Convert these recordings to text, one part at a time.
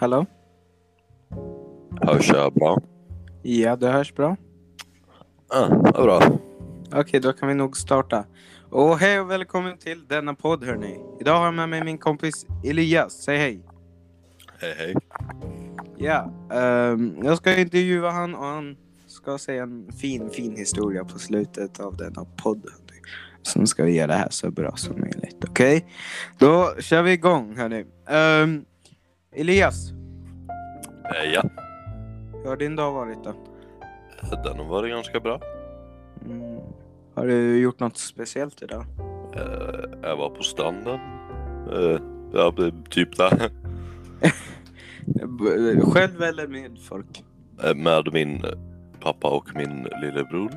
Hallå? Hörs jag bra? Ja, det hörs bra. Ja, vad bra. Okej, då kan vi nog starta. Och hej och välkommen till denna podd hörni. Idag har jag med mig min kompis Elias. Säg hej. Hej hej. Ja, ehm, jag ska intervjua han och han ska säga en fin, fin historia på slutet av denna podd. Som ska göra det här så bra som möjligt. Okej? Då kör vi igång hörni. Ehm, Elias, Eh, ja, hur har din dag varit då? den har varit ganska bra. Mm. Har du gjort något speciellt idag? Eh, jag var på stranden. Eh, ja, typ där. Själv eller med folk? Eh, Med min pappa och min lillebror.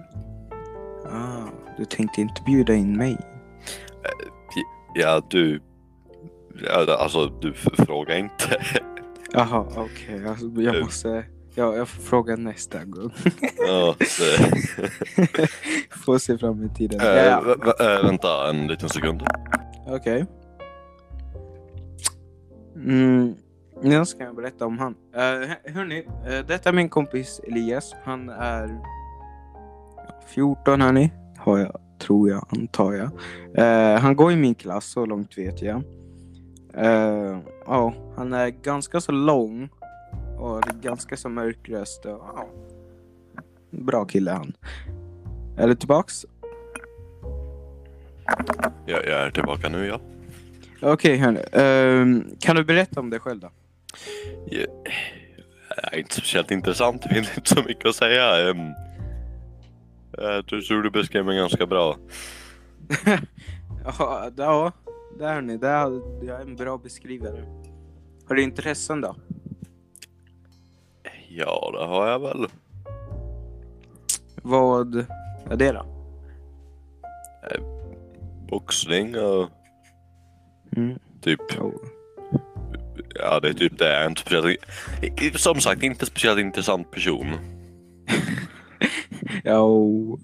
Ah, du tänkte inte bjuda in mig? Ja, du... Ja, alltså, du frågar inte. Jaha, okej. Alltså, jag måste... Ja, jag får fråga nästa gång. ja, får se fram i tiden. Eh, Ja, vä- eh, vänta en liten sekund. Okej. Mm, nu ska jag berätta om han. Uh, hörni, uh, detta är min kompis Elias. Han är 14 hörni. Har jag, tror jag, antar jag. Eh, han går i min klass, så långt vet jag. Eh, Ja, han är ganska så lång. Och ganska så mörk röst. Och, ja, bra kille han. Är du tillbaks? Jag, jag är tillbaka nu, ja. Okej hörni. Ehm, kan du berätta om dig själv då? Jag är inte speciellt intressant, det finns inte så mycket att säga. Ehm, Jag tror du beskrev mig ganska bra. ja, ja, där hörni. Där, jag är en bra beskrivare. Har du intressen då? Ja, det har jag väl. Vad är det då? Boxning och Mm. typ, Oh. ja det är typ det. Jag är inte speciellt, som sagt, inte speciellt intressant person. Och-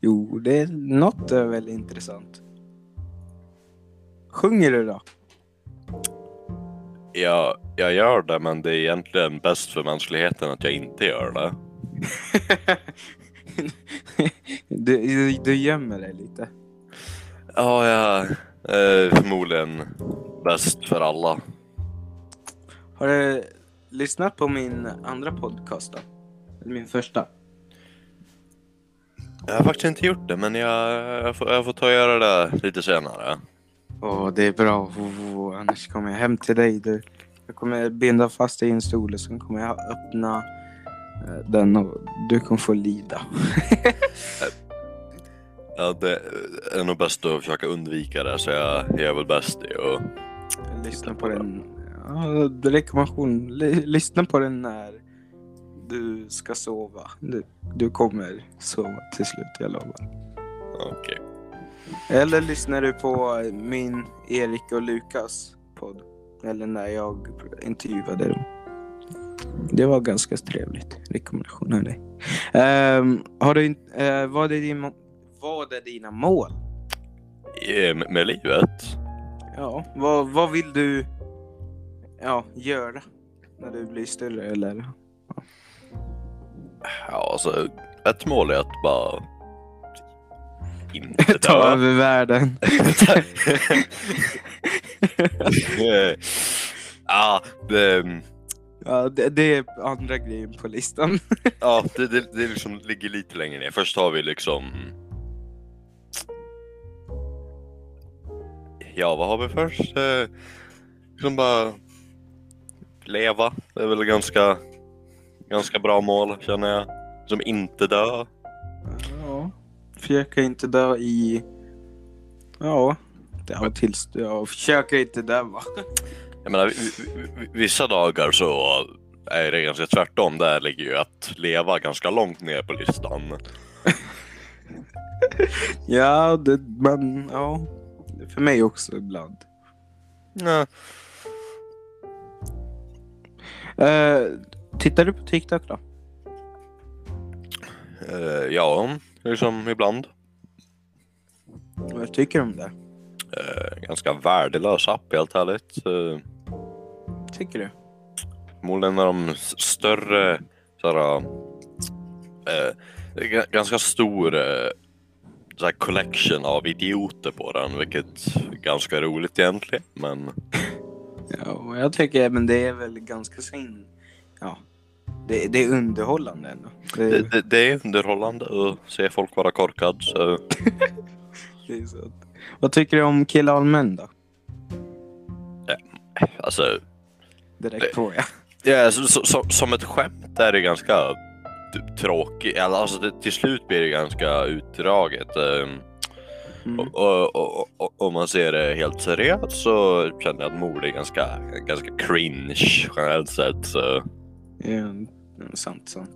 jo, det är något är väl intressant. Sjunger du då? Jag, jag gör det, men det är egentligen bäst för mänskligheten att jag inte gör det. du, du, du gömmer dig lite. Ja, jag är förmodligen bäst för alla. Har du lyssnat på min andra podcast då? Eller Min första? Jag har faktiskt inte gjort det, men jag, jag, får, jag får ta och göra det lite senare. Åh, det är bra. Oh, annars kommer jag hem till dig. Du. Jag kommer binda fast dig i en stol och sen kommer jag öppna eh, den och du kommer få lida. Ja, det är nog bäst att försöka undvika det, så jag, är väl bäst i att... Lyssna på den. Ja, rekommendation. Lyssna på den när du ska sova. Du, du kommer sova till slut, jag lovar. Okej. Eller lyssnar du på min Erik och Lukas podd? Eller när jag intervjuade dem. Det var ganska trevligt. Rekommendation av dig. Ehm, har du, eh, vad, är din, vad är dina mål? Eh, Med, med livet? Ja, vad, vad vill du ja, göra när du blir större? Eller? Ja, alltså ett mål är att bara inte Ta dö. över världen. Ja, det, Ja, det, det är andra grejen på listan. ja, det, det, det liksom ligger lite längre ner. Först har vi liksom... Ja, vad har vi först? Eh, liksom bara leva. Det är väl ganska, ganska bra mål känner jag. Som inte dö. Försöka inte dö i... Ja. Ja, tills... Ja, försöka inte dö va? Jag menar, vi- vi- vi- vissa dagar så är det ganska tvärtom. Där ligger ju att leva ganska långt ner på listan. Ja, det, men ja. För mig också ibland. Ja. Uh, tittar du på TikTok då? Eh, ja, liksom ibland. Vad tycker du om det? Eh, ganska värdelös app helt ärligt. Eh, Tycker du? förmodligen är de s- större, såhär, eh, ga- ganska stor eh, såhär collection av idioter på den, vilket är ganska roligt egentligen. Men Ja, och jag tycker även det är väl ganska sin... Ja, det, det är underhållande ändå. Det, det, det, det är underhållande att se folk vara korkad. Så det är så. Vad tycker du om killar och män då? alltså, Direkt Det- fråga. ja, så, så, så, som ett skämt är det ganska t- tråkigt. Alltså, det, till slut blir det ganska utdraget. eh, Mm. Och, och, och, om man ser det helt seriöst så känner jag att mord är ganska, ganska cringe generellt sett. Så. Ja, sant, sant.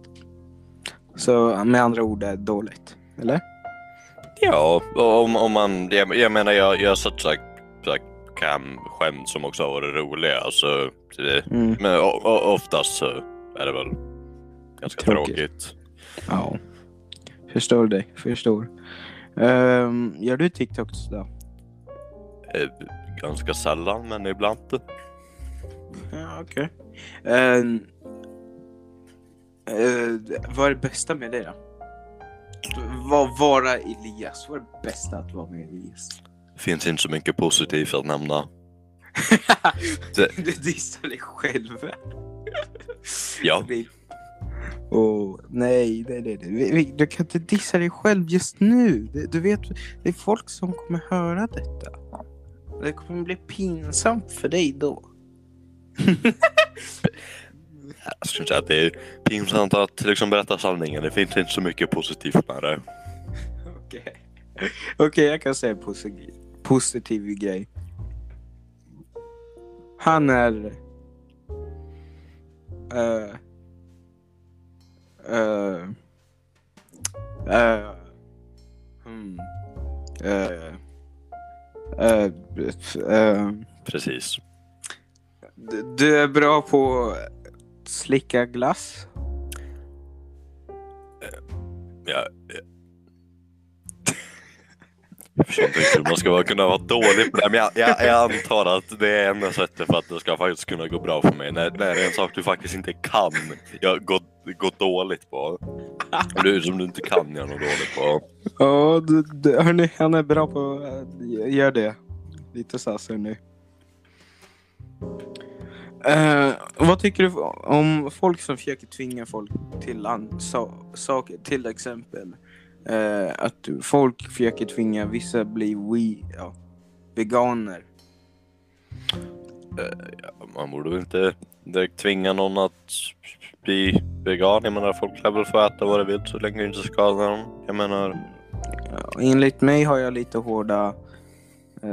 Så med andra ord är det dåligt, eller? Ja, om, om man, jag, jag menar jag, jag har sett så cam-skämt som också har varit roliga. Så det, Mm. men o, o, oftast så är det väl ganska Tråkigt. tråkigt. Ja. Förstår dig, förstår. Um, gör du TikToks då? Eh, Ganska sällan men ibland. Ja, okej. Ehm, eh, vad är det bästa med det då? Vad vara Elias? Vad är det bästa att vara med Elias? Finns inte så mycket positivt att nämna. Det- du dissar dig själv. Ja. Åh, nej, nej, nej. nej. Du kan inte dissa dig själv just nu. Det- Du vet, det är folk som kommer höra detta. Det kommer bli pinsamt för dig då. Jag skulle säga att det är pinsamt att liksom berätta sanningen. Det finns inte så mycket positivt med det. Okej, Okej, jag kan säga en positiv, positiv grej. Han är... Uh, uh, uh, hmm, uh, uh, uh, Precis. du- är bra på slicka glass. Ja, ja. Jag förstår inte riktigt hur man ska vara- kunna vara dålig på det. Men jag, jag, jag antar att det är enda sättet för att det ska faktiskt kunna gå bra för mig. När det är en sak du faktiskt inte kan jag gå, dåligt på. Du som du inte kan göra något dåligt på. Ja, du, du, hörni, han är bra på att gör det. Lite sass nu. Uh, vad tycker du om folk som försöker tvinga folk till saker? Till exempel eh, att folk försöker tvinga vissa bli we, ja, veganer. Man borde väl inte direkt tvinga någon att bli vegan. Jag menar folk kan väl få äta vad de vill så länge det inte skadar dem. Jag menar, Ja, enligt mig har jag lite hårda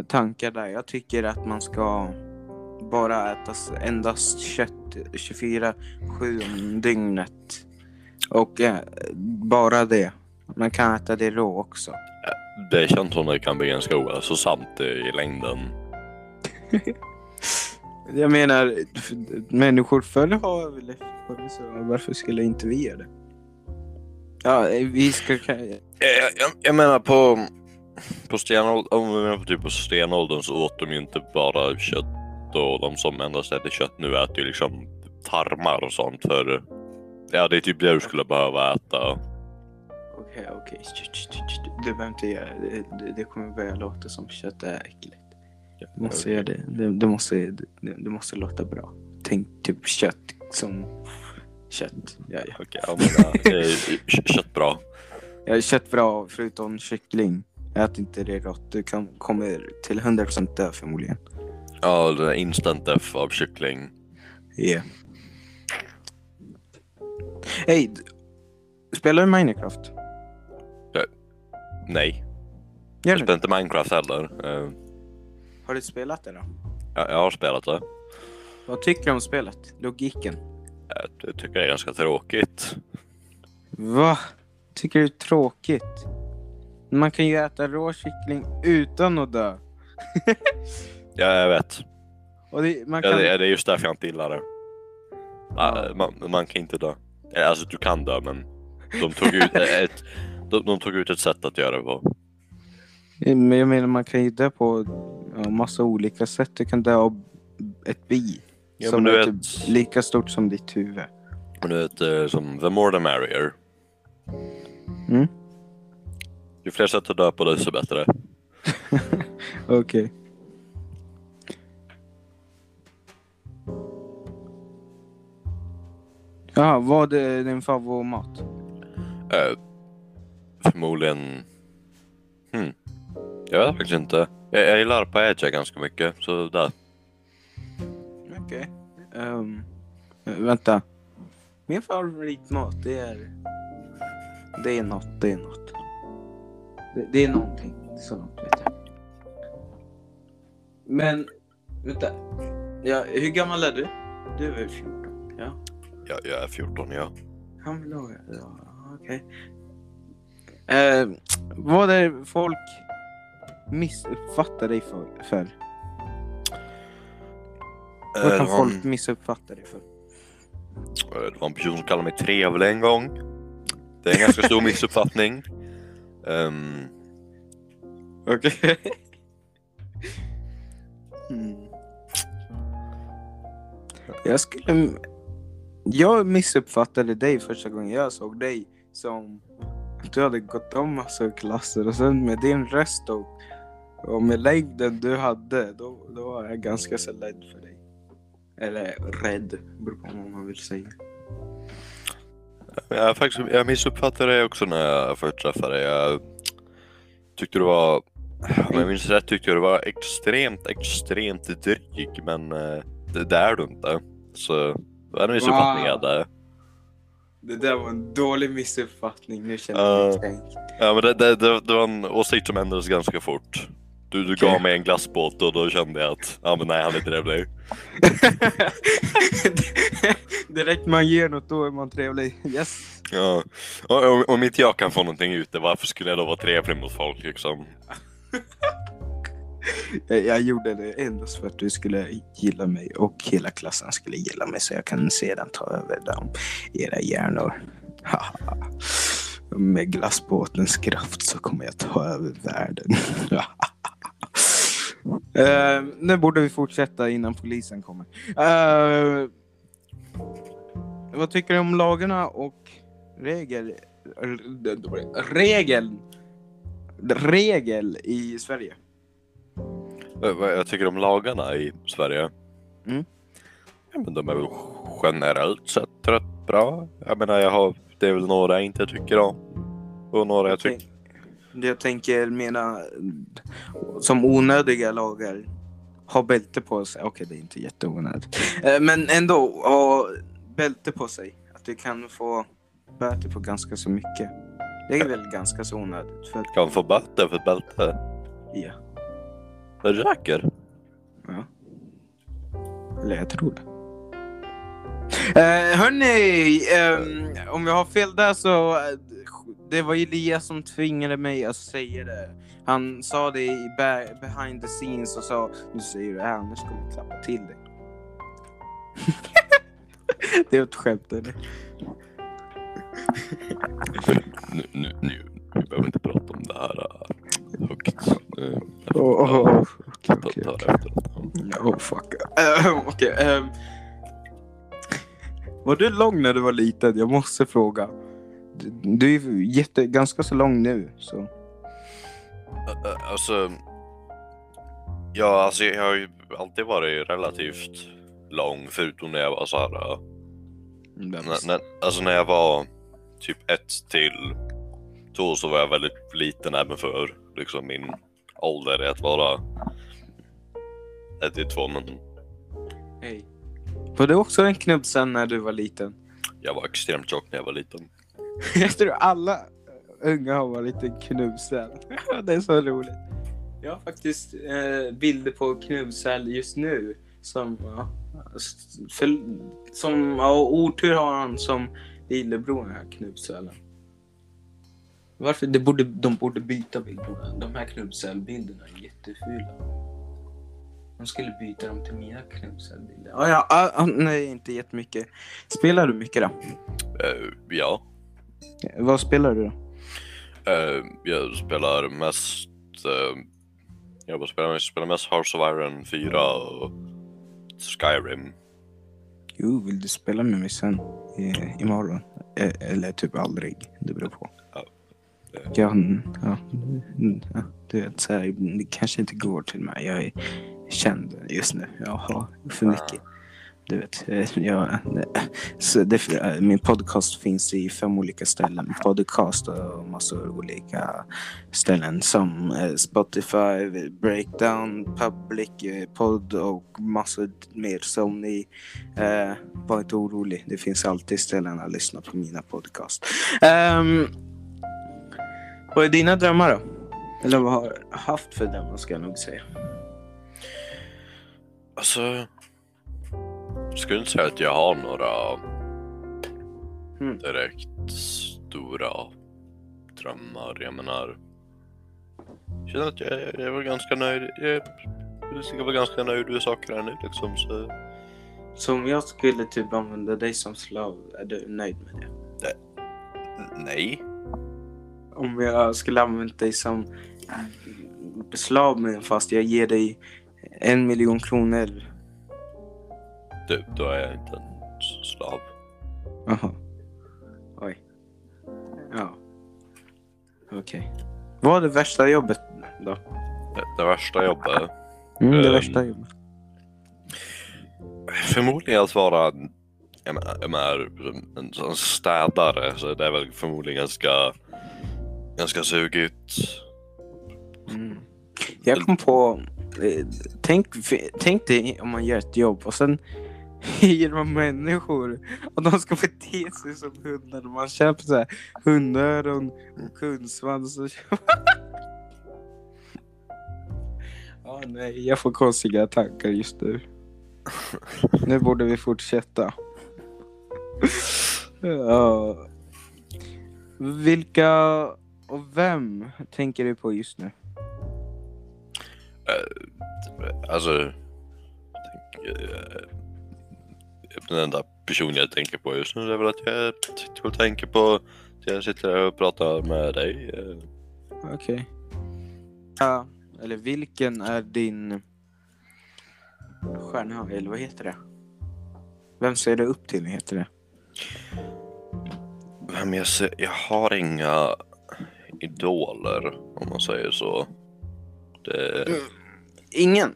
tankar där. Jag tycker att man ska bara äta endast kött 24-7 om dygnet. Och eh, bara det. Man kan äta det rå också. det känns som det kan bli ganska ohälsosamt i längden. Jag menar, människor förr har väl på det så varför skulle inte vi göra det? Ja, eh, vi ska... ka- Jag, jag, jag menar på, på stenåldern, om vi menar på typ på stenåldern så åt de ju inte bara kött och de som endast äter kött nu äter ju liksom tarmar och sånt för ja det är typ det du skulle behöva äta. Okej, okej. Tsch, tsch, tsch. Du behöver inte göra det. Det, kommer börja låta som kött är äckligt. Du måste göra det. Det, det, måste, det, det måste låta bra. Tänk typ kött som kött. Ja, ja. Okej, k- kött bra. Ja, kött bra förutom kyckling. Ät inte det rått. Du kan, kommer till 100% dö förmodligen. Ja, det är instant death av kyckling. Yeah. Hej! Spelar du Minecraft? Nej, Gör jag spelar inte Minecraft heller. Eh, Har du spelat det då? Jag, jag har spelat det. Vad tycker du om spelet? Logiken? Jag tycker det är ganska tråkigt. Va? Tycker du det är tråkigt? Man kan ju äta rå kyckling utan att dö. Ja, jag vet. Det, man Ja, kan... är- det är just därför jag inte gillar det. Ja. Man, man, man kan inte dö. Eh, Alltså du kan dö men de tog ut ett, de, de tog ut ett sätt att göra det på. Men jag menar man kan ju dö på ja, massa olika sätt. Du kan dö av ett bi. Ja, som är vet- typ lika stort som ditt huvud. Men du vet, eh, som the more the merrier. Mm. Ju fler sätt att dö på desto bättre. Okej. Ja, vad är din favoritmat? Eh, förmodligen... Hmm. Jag vet faktiskt inte. Jag, jag gillar paella ganska mycket, så där. Okej. Ehm, vänta. Min favoritmat det är... Det är något, det är något. Det, det är någonting, så långt vet jag. Men, vänta. Ja, hur gammal är du? Du är väl 14? Ja. Jag, jag är 14, ja. Han vill ha... Ja, okej. Eh, vad är folk missuppfattar dig för? för? Eh, Vad det, kan folk missuppfatta dig för? eh, det var en person som kallade mig trevlig en gång. Det är en ganska stor missuppfattning. Ehm, Okej. mm. Jag skulle... Jag missuppfattade dig första gången jag såg dig som att du hade gått om massa klasser och sen med din röst och, och med längden du hade då, då var jag ganska så rädd för dig. Eller rädd, beror på vad man vill säga. jag, faktiskt, jag missuppfattade dig också när jag först träffade dig. Jag tyckte du var... Om jag minns rätt tyckte jag du var extremt, extremt dryg, men eh, det, det är du inte. Så det var en missuppfattning jag Wow. hade. Det där var en dålig missuppfattning, nu känner jag mig kränkt. Ja men det, det, det, det var en åsikt som ändrades ganska fort. Du, du Okej. gav mig en glassbåt och då kände jag att, ja men nej han är trevlig. Direkt man ger något då är man trevlig. Yes. Ja. Och, och, om inte jag kan få någonting ute, varför skulle jag då vara trevlig mot folk liksom? Jag, jag gjorde det endast för att du skulle gilla mig och hela klassen skulle gilla mig så jag kan sedan ta över dem, era hjärnor. Haha. Med glassbåtens kraft så kommer jag ta över världen. uh, nu borde vi fortsätta innan polisen kommer. Uh, vad tycker du om lagarna och regel... Regel... Regel i Sverige? Eh, vad Jag tycker om lagarna i Sverige. Mm. Ja, men de är väl generellt sett rätt bra. Jag menar jag har, det är väl några jag inte tycker om. Och några jag tycker. Jag tänker mena som onödiga lagar. Ha bälte på sig. Okej, det är inte jätteonödigt. Eh, Men ändå, ha bälte på sig. Att du kan få böter på ganska så mycket. Det är väl ganska så onödigt. För Kan få böter för ett bälte. ja, Säker? ja. Eller jag tror det. Uh, hörni, ehm, om jag har fel där så eh, det var Elias som tvingade mig att säga det. Han sa det i be- behind the scenes och sa nu säger du det här annars kommer jag klappa till dig. det är ett skämt eller? Nu, nu, nu. Vi behöver inte prata om det här Uh, Oh, oh, oh. Okej, ta, ta efteråt. Oh fuck. Uh, Okej. ehm. var du lång när du var liten? Jag måste fråga. Du, du är ju jätte, ganska så lång nu. Så. Ä- ä, Alltså, ja, alltså jag har ju alltid varit relativt lång förutom när jag var så här. När, när, alltså när jag var typ ett till två så var jag väldigt liten även för liksom min ålder att vara ett till två men Hej. Var du också en knubbsen när du var liten? jag var extremt tjock när jag var liten. Jag tror alla unga har varit en knubbsen. det är så roligt. Jag har faktiskt eh, bilder på knubbsäl just nu. Som, ja, för, som ja, otur har han som lillebror den här knubbsälen. Varför? Det borde, de borde byta bilderna. De här knubbsälbilderna är jättefula. De skulle byta dem till mina knubbsälbilder. Ah, ja, ah, ah, nej, inte jättemycket. Spelar du mycket då? Eh, ja, Vad spelar du då? eh, jag spelar mest uh, jag bara spelar, jag spelar mest Hearts of Iron 4 och Skyrim. Jo, vill du spela med mig sen? I, imorgon? Eller typ aldrig. Det beror på. Ja. Ja, mm, ja, mm, ja, du vet, så här, det kanske inte går till mig. Jag är känd just nu. Jag har för mycket. Du vet, eh, jag, så det, eh, min podcast finns i fem olika ställen. Podcast och massor olika ställen som eh, Spotify, Breakdown, Public, eh, Podd och massor mer. Så om ni eh, var inte orolig, det finns alltid ställen att lyssna på mina podcast. Um, vad är dina drömmar då? Eller vad har du haft för drömmar ska jag nog säga. Alltså, jag skulle inte säga att jag har några Mm. direkt stora drömmar. Jag menar, jag känner att jag, jag är väl ganska nöjd. Jag, jag var ganska nöjd med saker här nu liksom. Så, Så om jag skulle typ använda dig som slav, är du nöjd med det? nej. Om jag skulle använda dig som slav men fast jag ger dig en miljon kronor. Du, då är jag inte en slav. Jaha. Oj. Ja. Okej. Vad är det värsta jobbet då? Det, det värsta jobbet Mm, det Ehm. värsta jobbet. Förmodligen att vara jag menar, en sån städare så det är väl förmodligen ganska, ganska sugigt. Mm. Jag kom på, eh, tänk, tänk dig om man gör ett jobb och sen hyr man människor och de ska bete sig som hundar. Man köper så här hundöron och kundsvans. Och Ja, nej, jag får konstiga tankar just nu. Nu borde vi fortsätta. Ja. Vilka och vem tänker du på just nu? Alltså, jag tänker, eh, den enda personen jag tänker på just nu är väl att jag sitter och tänker på att jag sitter här och pratar med dig. eh. Okej. Ja, eller vilken är din stjärna, eller vad heter det? Vem ser du upp till, heter det? Vem jag ser, jag har inga idoler om man säger så. Det, Ingen?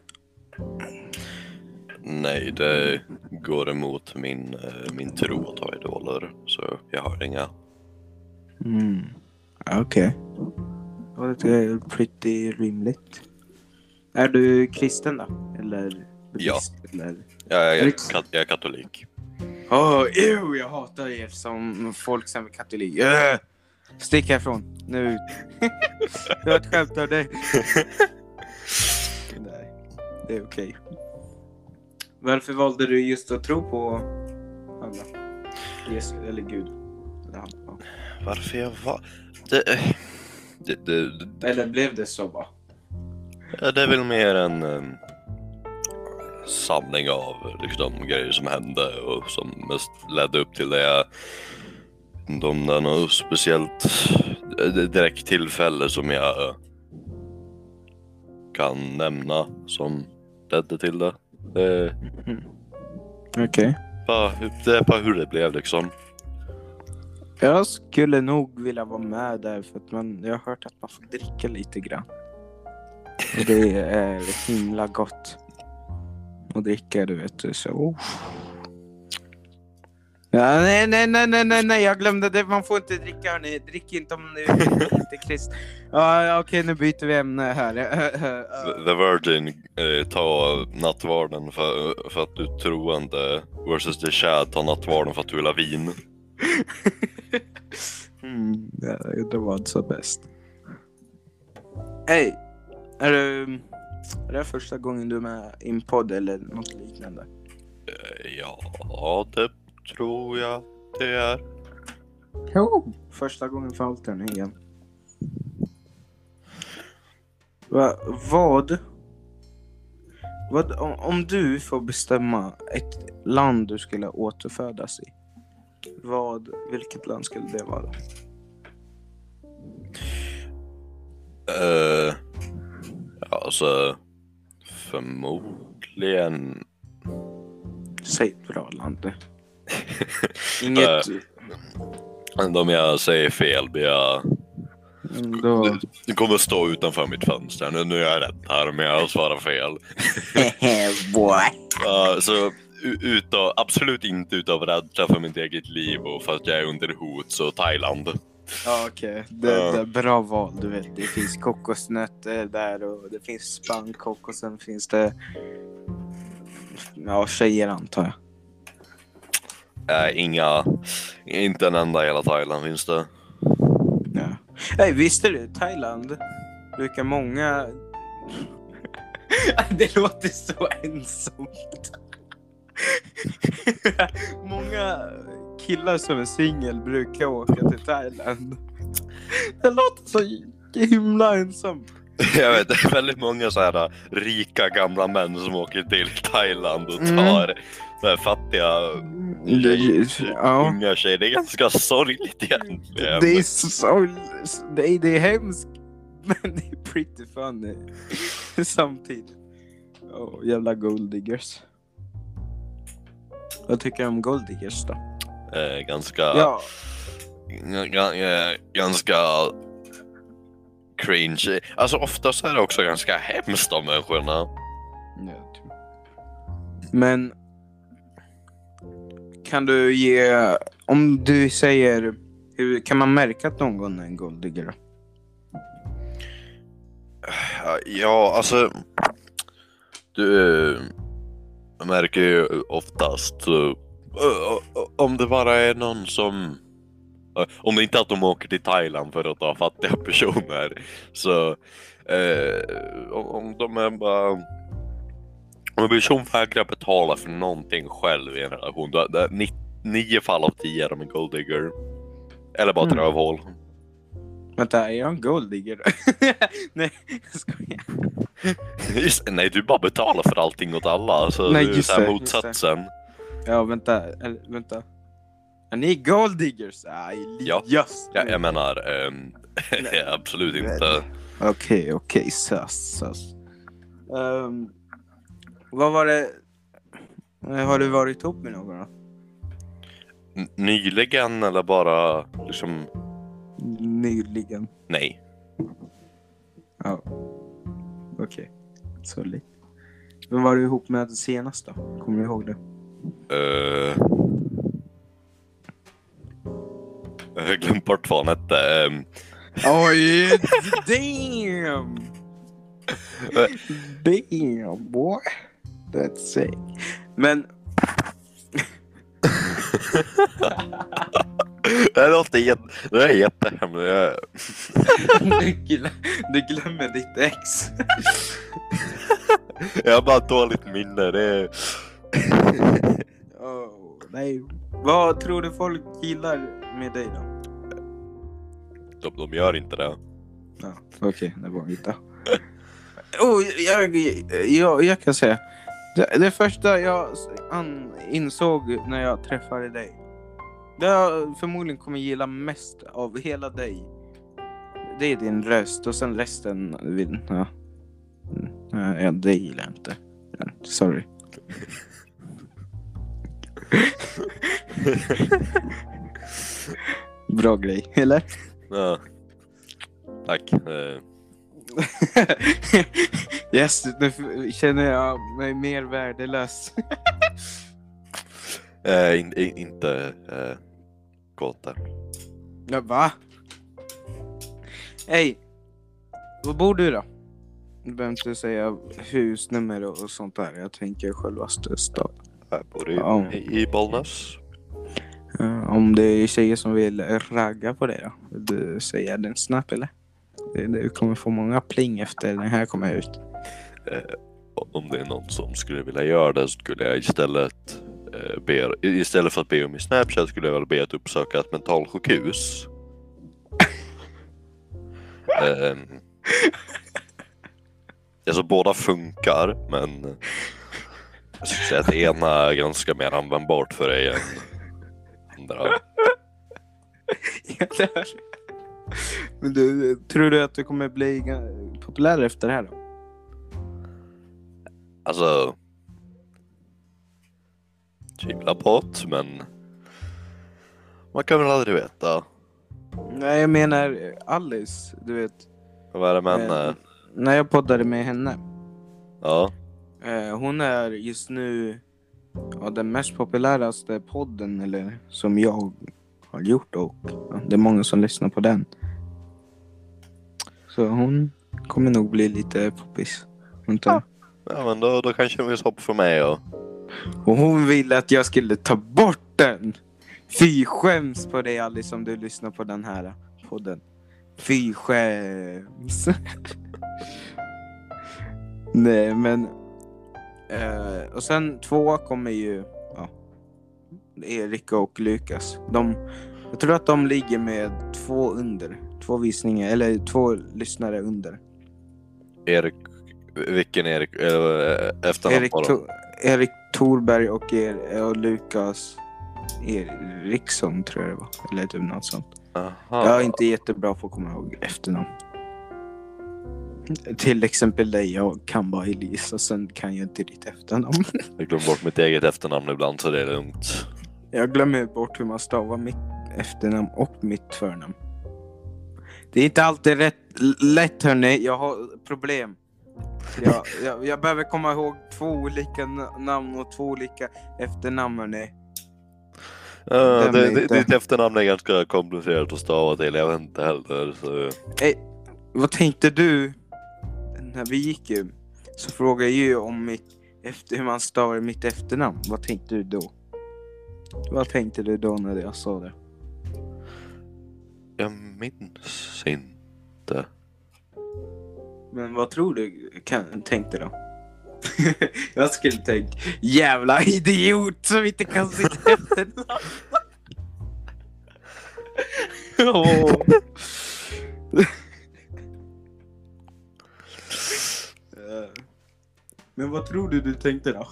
nej, det går emot min, eh, min tro att ha idoler. Så jag har inga. Mm. Okej. Okay. Det är pretty rimligt. Är du kristen då? Eller buddhist? Eller? Jag är, kat, jag är katolik. Åh, oh, ew, jag hatar er som folk som är katolik. Uh, stick härifrån, nu. det var ett skämt av dig. Nej, det är okej. Varför valde du just att tro på alla? Jesus, eller Gud? Eller, han, ja. Varför jag var... Det, det, det, det, eller blev det så bara? Ja, det är väl mer en um, samling av liksom, grejer som hände och som mest ledde upp till det. Jag vet inte om det är något speciellt eh, direkt tillfälle som jag eh, kan nämna som ledde till det. Det, Okej. bara, det är bara hur det blev liksom. Jag skulle nog vilja vara med där för att man, jag har hört att man får dricka lite grann. Och det är himla gott att dricka, du vet. Så, oh. Ja, nej, nej, nej, nej, nej, nej, jag glömde det. Man får inte dricka, hörni. Drick inte om ni är inte krist. Ja, okej, nu byter vi ämne här. The Virgin eh, tar nattvarden för, för att du är troende versus The Chad tar nattvarden för att du vill ha vin. mm, det var inte så bäst. Hej! Är det, är det första gången du är med i en podd eller något liknande? Eh, Ja, det tror jag det är. Jo. Första gången för allt den igen. Va, vad? vad om, om du får bestämma ett land du skulle återfödas i. Vad, vilket land skulle det vara? Uh, alltså, förmodligen säg ett bra land. Inget... Men om jag säger fel blir jag... Då... Du kommer stå utanför mitt fönster. Nu, nu är jag rätt här men jag svarar fel. Boy. Ja, så utav, absolut inte utav rädsla för mitt eget liv och för att jag är under hot så Thailand. Ja okej, det, Ja. det är bra val. Du vet, det finns kokosnötter där och det finns spannkok och sen finns det ja, tjejer antar jag. Äh, inga, inte en enda i hela Thailand finns det. Ja. Hey, visste du, Thailand brukar många... det låter så ensamt. många killar som är singel brukar åka till Thailand. Det låter så himla ensamt. Jag vet, det är väldigt många så här rika gamla män som åker till Thailand och Mm. tar så här fattiga tjejer, Ja. unga tjejer. Det är ganska sorgligt egentligen. Det är så... Det är, det är hemskt. Men det är pretty funny. Samtidigt. Oh, jävla golddiggers. Vad tycker du om golddiggers då? Eh, ganska, Ja. g- ganska cringe. Alltså oftast är det också ganska hemskt de människorna. ja typ. Men kan du ge, om du säger, hur kan man märka att någon är en golddigger? då? Ja, alltså. Du eh, märker ju oftast eh, eh, om det bara är någon som om det inte är att de åker till Thailand för att ta fattiga personer så eh, om de är bara om en person vägrar betala för någonting själv i en relation då det är ni, nio fall av tio är de en golddigger. Eller bara ett Mm. rövhål. Vänta, är jag en golddigger? Nej, jag skojar. Just, nej, du bara betalar för allting åt alla. Så Nej, det är just det, just motsatsen. Ja, vänta. Eller, vänta. Är ni golddiggers? Aj, Ja. Elias. Ja, jag menar, ehm, absolut inte. Okej, okej. Sös, sös. Ehm, vad var det? Eh, Har du varit ihop med någon då? N- Nyligen eller bara liksom, Nyligen. nej. Ja. Okej. Sorry. Vem var du ihop med senast då? Kommer du ihåg det? Eh, jag har glömt bort vad han hette. ehm, Oj, damn! Damn boy. That's sick. Men det låter jätte, det är jättehemskt. Jag- du, glö- du glömmer ditt ex. Jag har bara dåligt minne. Det är... oh, nej. Vad tror du folk gillar med dig då? De, de gör inte det. Ja, Okej, det var inte. Oh, jag, jag, jag kan säga. Det, det första jag an, insåg när jag träffade dig. Det jag förmodligen kommer gilla mest av hela dig. Det är din röst och sen resten. vill- Ja, Mm, ja, det gillar jag inte. Sorry. Bra grej, eller? Ja. Tack. Eh, yes, nu känner jag mig mer värdelös. eh, in, in, inte eh, kåt där. Ja, va? Hej! Var bor du då? Du behöver inte säga husnummer och sånt där. Jag tänker självaste stad. Jag bor i, Ja. i, Bollnäs. Ja, om det är tjejer som vill ragga på dig då? Vill du säga den snabbt eller? Du- kommer få många pling efter den här kommer ut. Om det är någon som skulle vilja göra det så skulle jag istället eh, be, istället för att be om min Snapchat skulle jag väl be att uppsöka ett mentalsjukhus. Ehm, alltså båda funkar men jag skulle säga att det ena är ganska mer användbart för dig än andra. Men du, tror du att du kommer bli populär efter det här då? Alltså. tvivlar på det, men man kan väl aldrig veta. Nej, jag menar Alice, du vet. Vad är det med Eh, henne? När jag poddade med henne. Ja. Eh, hon är just nu ja, den mest populäraste podden eller, som jag har gjort och ja, det är många som lyssnar på den. Så hon kommer nog bli lite poppis. jag. Ja men då, då kanske det finns hopp för mig och... Och hon ville att jag skulle ta bort den. Fy skäms på dig Alice om du lyssnar på den här podden. Fy skäms. Nej men. Eh, och sen två kommer ju ja, Erika och Lukas. De, jag tror att de ligger med två under. Två visningar, eller två lyssnare under. Erik... Vilken Erik? Äh, efternamn Erik, to- Erik Thorberg och, er, och Lukas Eriksson tror jag det var. Eller typ något sånt. Aha. Jag är inte jättebra på att komma ihåg efternamn. Till exempel dig, jag kan bara Elisa, sen kan jag inte ditt efternamn. Jag glömmer bort mitt eget efternamn ibland så det är lugnt. Jag glömmer bort hur man stavar mitt efternamn och mitt förnamn. Det är inte alltid rätt, lätt hörni, jag har problem. Jag, jag, jag behöver komma ihåg två olika na- namn och två olika efternamn hörni. Ja, det, är det, inte- ditt efternamn är ganska komplicerat att stava till, jag vet inte heller. Så... Vad tänkte du när vi gick ju? Så frågade jag ju om mitt, efter, hur man stavar mitt efternamn. Vad tänkte du då? Vad tänkte du då när jag sa det? Jag minns inte. Men vad tror du kan, tänkte då? jag skulle tänkt jävla idiot som inte kan sitt efternamn. Eh, Men vad tror du du tänkte då?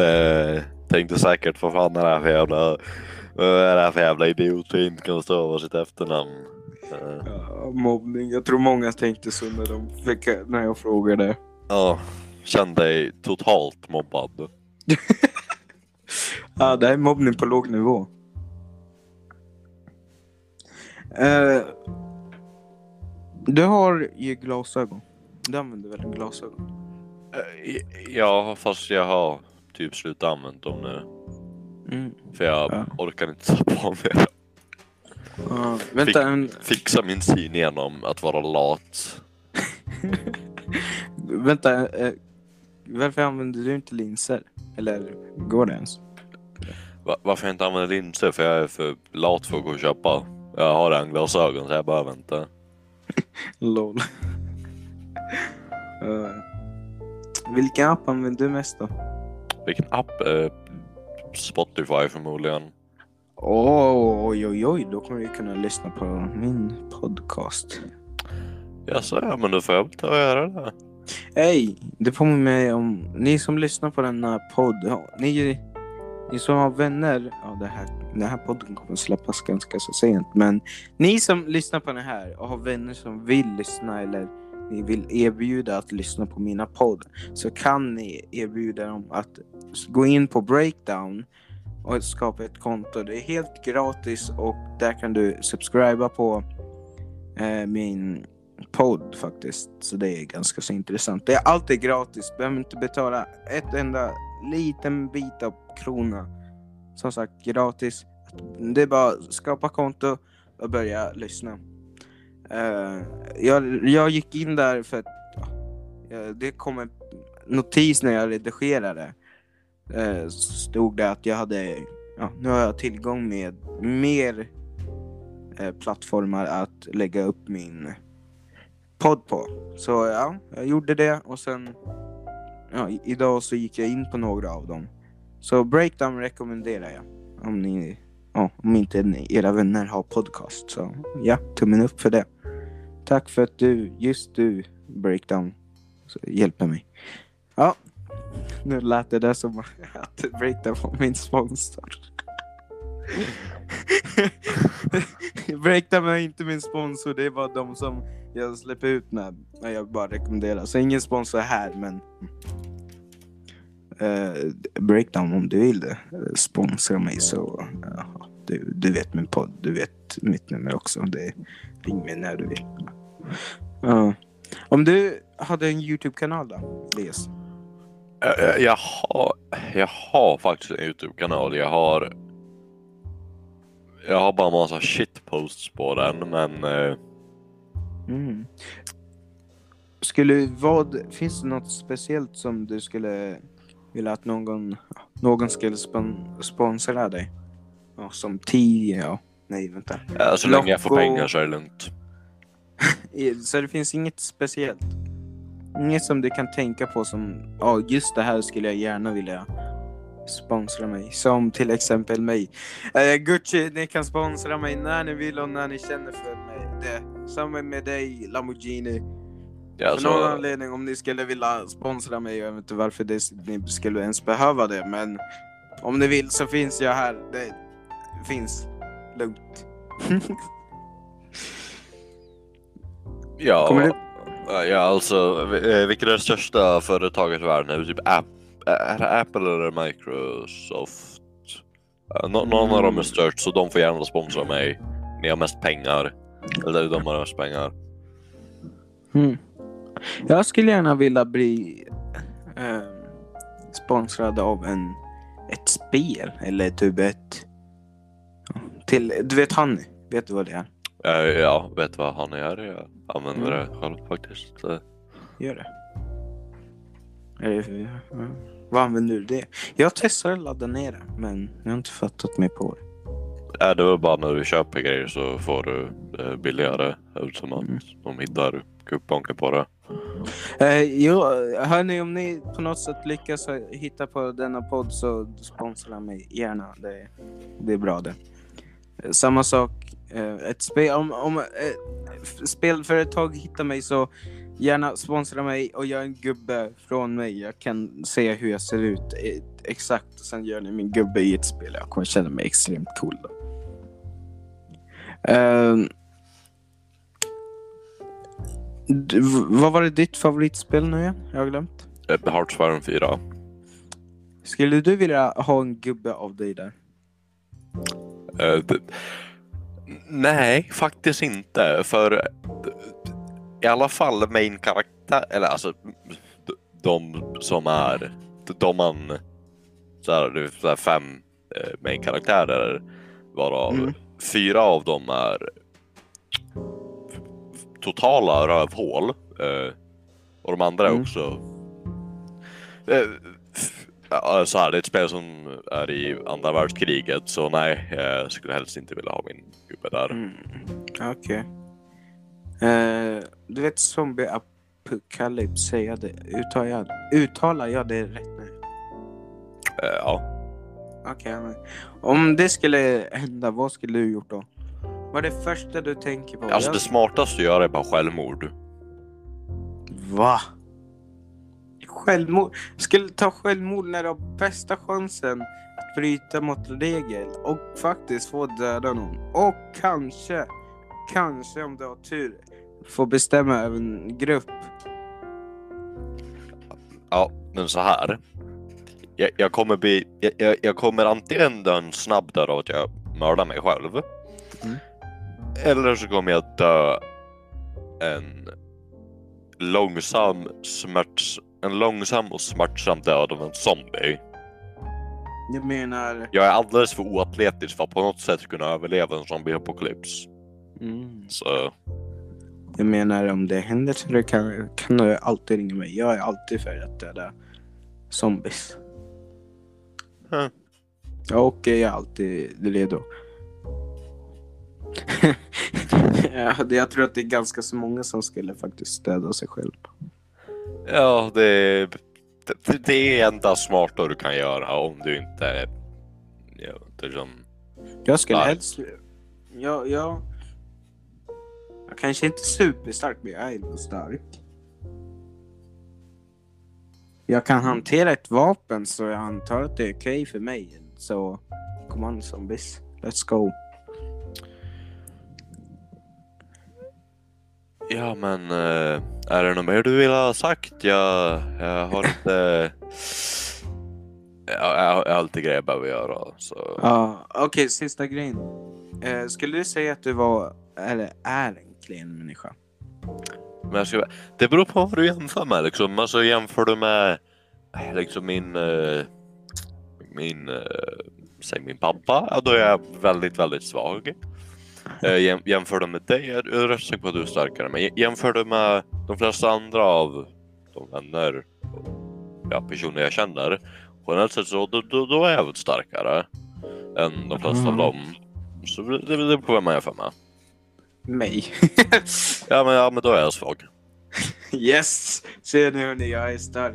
Eh, tänkte säkert vad fan är det här för jävla... Vad är det här för jävla idiot som inte kan stava sitt efternamn? Eh, Ja, mobbning. Jag tror många tänkte så när, de fick, när jag frågade. Ja, känn dig totalt mobbad. Ja, det här är mobbning på låg nivå. Eh, du har ju glasögon. Du använder väl glasögon? Eh, Ja, fast jag har typ slutat använda dem nu. Mm. För jag Ja. orkar inte ta på mig Ja, vänta, en, Fixa min syn genom att vara lat. vänta. eh, varför använder du inte linser? Eller går det ens? Va- varför jag inte använder linser? För jag är för lat för att gå och köpa. Jag har en glasögon så jag behöver inte. LOL. Eh, vilken app använder du mest då? Vilken app? Eh, Spotify förmodligen. Oh, oj, oj, oj, då kommer vi kunna lyssna på min podcast. Jaså, ja men då får jag ta och göra det. Hej! Det påminner mig om, ni som lyssnar på denna podd, ja, ni, ni som har vänner, ja det här, den här podden kommer släppas ganska så sent, men ni som lyssnar på den här och har vänner som vill lyssna eller ni vill erbjuda att lyssna på mina podd så kan ni erbjuda dem att gå in på breakdown och skapa ett konto. Det är helt gratis och där kan du subscriba på eh, min podd faktiskt. Så det är ganska så intressant. Det är alltid gratis. Behöver inte betala ett enda liten bit av krona. Som sagt gratis. Det är bara att skapa konto och börja lyssna. Eh, jag, jag gick in där för att ja, eh, det kom en notis när jag redigerade. Uh, stod det att jag hade, ja, nu har jag tillgång med mer eh, plattformar att lägga upp min podd på. Så ja, jag gjorde det och sen ja, idag så gick jag in på några av dem. Så breakdown rekommenderar jag om ni, ja, om inte ni, era vänner har podcast. Så ja, tummen upp för det. Tack för att du, just du, breakdown, så hjälper mig. Ja, nu lät det där som att breakdown var min sponsor. Breakdown är inte min sponsor, det är bara de som jag släpper ut när, när jag bara rekommenderar. Så ingen sponsor här men... Eh, uh, breakdown om du vill sponsra mig så Uh, du, du vet min podd, du vet mitt nummer också. Det, ring mig när du vill. Ja. Om du hade en YouTube-kanal då, Elias? Jag, har, jag har faktiskt en YouTube-kanal. Jag har jag har bara massa shitposts på den men eh, Mm. Skulle, vad, finns det något speciellt som du skulle vilja att någon, någon skulle spon, sponsra dig? Ja, som tio, ja. Nej, vänta. ja, så länge jag får pengar så är det lugnt. Så det finns inget speciellt? Inget som du kan tänka på som, ja just det här skulle jag gärna vilja sponsra mig. Som till exempel mig. Eh, Gucci, ni kan sponsra mig när ni vill och när ni känner för mig. Det. Samma med dig, Lamborghini. Ja, För någon så, anledning om ni skulle vilja sponsra mig, jag vet inte varför det, ni skulle ens behöva det, men om ni vill så finns jag här. Det finns lugnt. ja, Kommer du- ja, alltså eh, vilket är det största företaget i världen? Är det typ App, är det Apple eller Microsoft? Ja, nå- någon av dem är störst så de får gärna sponsra mig. Ni har mest pengar. Eller de har mest pengar. Mm. Jag skulle gärna vilja bli eh, sponsrad av en, ett spel eller typ ett... Till, du vet Honey? Vet du vad det är? Eh, Ja, vet vad han är. Jag använder det själv faktiskt. Eh, Gör det. Eller, ja. Vad använder du det? Jag testar att ladda ner det, men jag har inte fattat mig på det. Är det väl bara när du köper grejer så får du eh, billigare eftersom att Mm. de hittar kuponger på det. Eh, jo, hörni, om ni på något sätt lyckas hitta på denna podd så sponsra mig gärna. Det, det är bra det. Eh, Samma sak, eh, ett spel, om, om eh, spelföretag hittar mig så gärna sponsra mig och gör en gubbe från mig. Jag kan se hur jag ser ut exakt och sen gör ni min gubbe i ett spel. Jag kommer känna mig extremt cool då. V- vad var det ditt favoritspel nu igen? Jag har glömt. Heartsfire 4. Skulle du vilja ha en gubbe av dig där? Eh, nej, faktiskt inte. För i alla fall main karaktär, eller alltså de som är, de man, så här, så här fem eh, main karaktärer varav Mm. fyra av dem är totala rövhål. Eh, och de andra är Mm. också ja, så här, det är ett spel som är i andra världskriget så nej, jag skulle helst inte vilja ha min gubbe där. Mm. Okej. Eh, du vet zombie apocalypse, säger jag det? Uttalar jag, uttalar jag det rätt nu? Eh, ja. Okej, men om det skulle hända, vad skulle du gjort då? Vad är det första du tänker på? Alltså Jag- det smartaste att göra är bara självmord. Va? Självmord? Skulle ta självmord när du har bästa chansen att bryta mot regel och faktiskt få döda någon. Och kanske, kanske om du har tur, få bestämma över en grupp. Ja, men så här. Jag, jag kommer bli, jag, jag, kommer antingen dö en snabb död av att jag mördar mig själv. Mm. Eller så kommer jag dö en långsam smärts, en långsam och smärtsam död av en zombie. Jag menar... Jag är alldeles för oatletisk för att på något sätt kunna överleva en zombieapokalyps. Mm. Så Jag menar om det händer så kan, kan du alltid ringa mig. Jag är alltid för att döda zombies. Mm. Och jag är alltid redo. ja, jag tror att det är ganska så många som skulle faktiskt döda sig själv. Ja, det, det, det är enda smarta du kan göra om du inte är jag vet inte, som Jag skulle Ja. helst... Jag, jag... Jag kanske inte är superstark, men jag är ändå stark. Jag kan hantera ett vapen så jag antar att det är okej för mig. Så, kom on zombies. Let's go. Ja men eh, är det något mer du vill ha sagt? Jag, jag har inte... jag, jag, har lite grejer jag behöver göra. Så. Ja, okej, sista grejen. Eh, skulle du säga att du var, eller är en klen människa? Men jag ska, det beror på vad du jämför med. Liksom. Alltså, jämför du med liksom min, eh, min, säg min pappa, ja, då är jag väldigt, väldigt svag. Eh, jäm, jämför du med dig, jag är rätt säker på att du är starkare. Men jä- jämför du med de flesta andra av de vänner ja, personer jag känner. Generellt sett så då, då, då är jag väl starkare än de flesta av Mm. dem. Så det, det beror på vem man jämför med. Mig. Ja men, ja, men då är jag svag. yes! Ser ni hörni, jag är stark.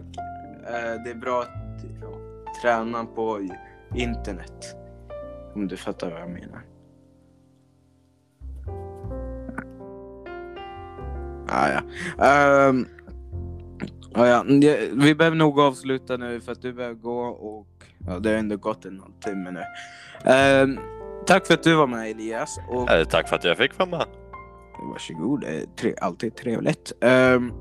Eh, det är bra att ja, träna på internet. Om du fattar vad jag menar. Ah, ja. Ehm, ah, ja. Vi behöver nog avsluta nu för att du behöver gå och ja, det har ändå gått en halvtimme nu. Ehm, tack för att du var med Elias. Och Eh, tack för att jag fick vara med. Varsågod, det är tre, alltid trevligt. Um,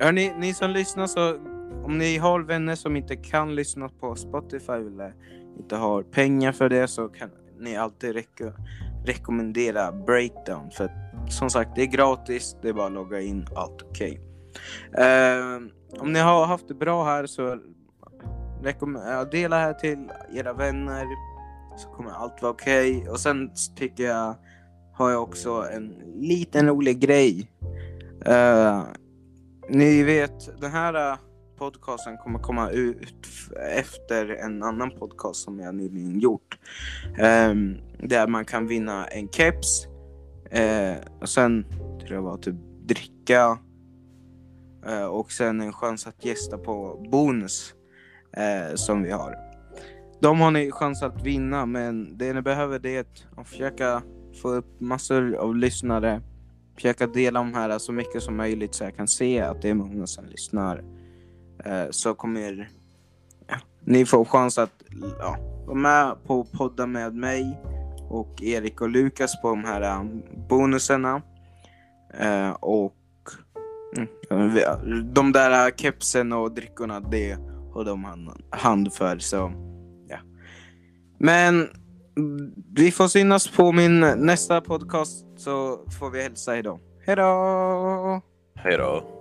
hörni, ni som lyssnar så om ni har vänner som inte kan lyssna på Spotify eller inte har pengar för det så kan ni alltid reko rekommendera Breakdown för att, som sagt det är gratis, det är bara att logga in, allt okej. Ehm, om ni har haft det bra här så rekomm- dela här till era vänner så kommer allt vara okej och sen tycker jag har jag också en liten rolig grej. Eh, ni vet, den här podcasten kommer komma ut efter en annan podcast som jag nyligen gjort. Um, där man kan vinna en keps. Uh, och sen tror jag var typ dricka. Uh, och sen en chans att gästa på bonus uh, som vi har. De har ni chans att vinna men det ni behöver det är att försöka få upp massor av lyssnare. Försöka dela de här så mycket som möjligt så jag kan se att det är många som lyssnar. Eh, så kommer ja, ni få chans att ja, vara med på podda med mig och Erik och Lukas på de här eh, um, bonuserna. Eh, och mm, eh, de där kepsen och drickorna, det har de hand, för. Så ja. Men mm, vi får synas på min nästa podcast så får vi hälsa idag. Hej då! Hej då.